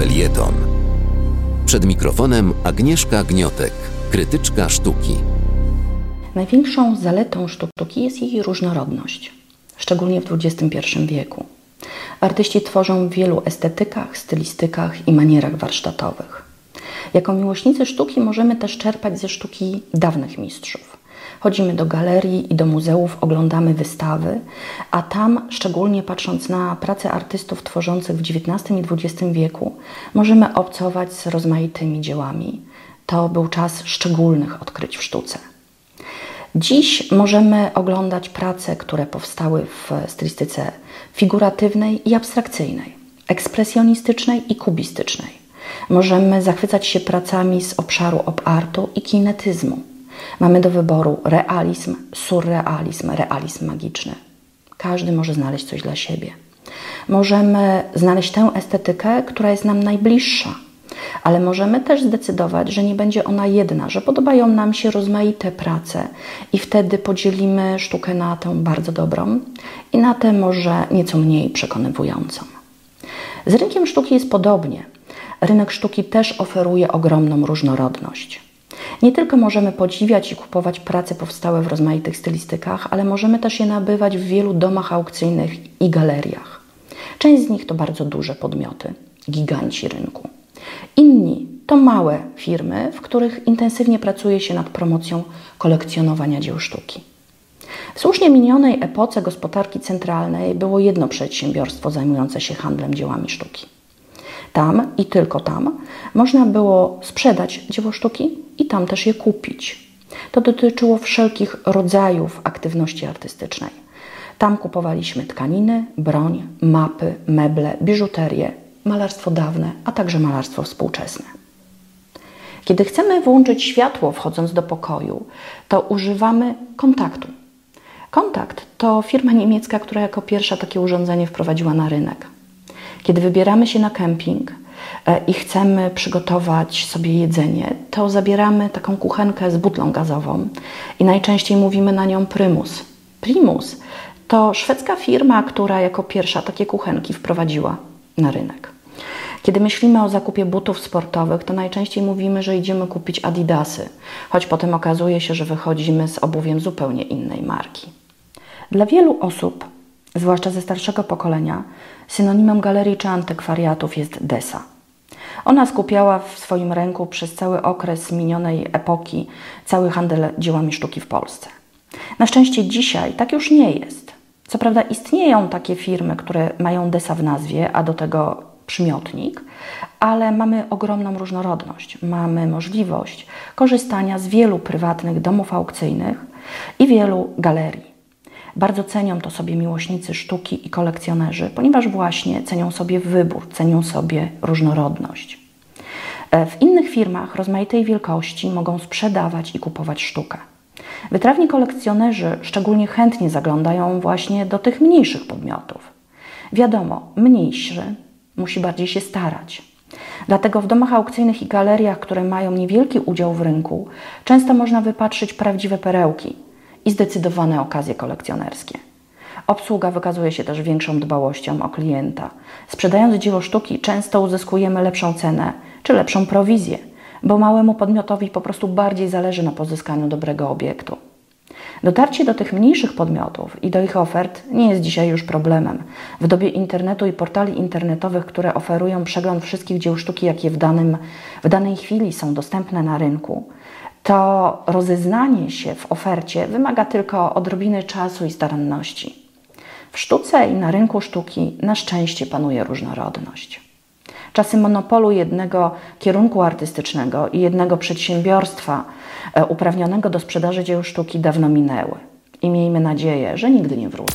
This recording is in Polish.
felieton. Przed mikrofonem Agnieszka Gniotek, krytyczka sztuki. Największą zaletą sztuki jest jej różnorodność, szczególnie w XXI wieku. Artyści tworzą w wielu estetykach, stylistykach i manierach warsztatowych. Jako miłośnicy sztuki możemy też czerpać ze sztuki dawnych mistrzów. Chodzimy do galerii i do muzeów, oglądamy wystawy, a tam, szczególnie patrząc na prace artystów tworzących w XIX i XX wieku, możemy obcować z rozmaitymi dziełami. To był czas szczególnych odkryć w sztuce. Dziś możemy oglądać prace, które powstały w stylistyce figuratywnej i abstrakcyjnej, ekspresjonistycznej i kubistycznej. Możemy zachwycać się pracami z obszaru op-artu i kinetyzmu. Mamy do wyboru realizm, surrealizm, realizm magiczny. Każdy może znaleźć coś dla siebie. Możemy znaleźć tę estetykę, która jest nam najbliższa, ale możemy też zdecydować, że nie będzie ona jedna, że podobają nam się rozmaite prace i wtedy podzielimy sztukę na tę bardzo dobrą i na tę może nieco mniej przekonywującą. Z rynkiem sztuki jest podobnie. Rynek sztuki też oferuje ogromną różnorodność. Nie tylko możemy podziwiać i kupować prace powstałe w rozmaitych stylistykach, ale możemy też je nabywać w wielu domach aukcyjnych i galeriach. Część z nich to bardzo duże podmioty, giganci rynku. Inni to małe firmy, w których intensywnie pracuje się nad promocją kolekcjonowania dzieł sztuki. W słusznie minionej epoce gospodarki centralnej było jedno przedsiębiorstwo zajmujące się handlem dziełami sztuki. Tam i tylko tam można było sprzedać dzieło sztuki i tam też je kupić. To dotyczyło wszelkich rodzajów aktywności artystycznej. Tam kupowaliśmy tkaniny, broń, mapy, meble, biżuterię, malarstwo dawne, a także malarstwo współczesne. Kiedy chcemy włączyć światło wchodząc do pokoju, to używamy kontaktu. Kontakt to firma niemiecka, która jako pierwsza takie urządzenie wprowadziła na rynek. Kiedy wybieramy się na kemping e, i chcemy przygotować sobie jedzenie, to zabieramy taką kuchenkę z butlą gazową i najczęściej mówimy na nią Primus. Primus to szwedzka firma, która jako pierwsza takie kuchenki wprowadziła na rynek. Kiedy myślimy o zakupie butów sportowych, to najczęściej mówimy, że idziemy kupić Adidasy, choć potem okazuje się, że wychodzimy z obuwiem zupełnie innej marki. Dla wielu osób, zwłaszcza ze starszego pokolenia, synonimem galerii czy antykwariatów jest Desa. Ona skupiała w swoim ręku przez cały okres minionej epoki cały handel dziełami sztuki w Polsce. Na szczęście dzisiaj tak już nie jest. Co prawda istnieją takie firmy, które mają Desa w nazwie, a do tego przymiotnik, ale mamy ogromną różnorodność. Mamy możliwość korzystania z wielu prywatnych domów aukcyjnych i wielu galerii. Bardzo cenią to sobie miłośnicy sztuki i kolekcjonerzy, ponieważ właśnie cenią sobie wybór, cenią sobie różnorodność. E, w innych firmach rozmaitej wielkości mogą sprzedawać i kupować sztukę. Wytrawni kolekcjonerzy szczególnie chętnie zaglądają właśnie do tych mniejszych podmiotów. Wiadomo, mniejszy musi bardziej się starać. Dlatego w domach aukcyjnych i galeriach, które mają niewielki udział w rynku, często można wypatrzyć prawdziwe perełki i zdecydowane okazje kolekcjonerskie. Obsługa wykazuje się też większą dbałością o klienta. Sprzedając dzieło sztuki, często uzyskujemy lepszą cenę czy lepszą prowizję, bo małemu podmiotowi po prostu bardziej zależy na pozyskaniu dobrego obiektu. Dotarcie do tych mniejszych podmiotów i do ich ofert nie jest dzisiaj już problemem. W dobie internetu i portali internetowych, które oferują przegląd wszystkich dzieł sztuki, jakie w, danym, w danej chwili są dostępne na rynku, to rozeznanie się w ofercie wymaga tylko odrobiny czasu i staranności. W sztuce i na rynku sztuki na szczęście panuje różnorodność. Czasy monopolu jednego kierunku artystycznego i jednego przedsiębiorstwa e, uprawnionego do sprzedaży dzieł sztuki dawno minęły. I miejmy nadzieję, że nigdy nie wrócą.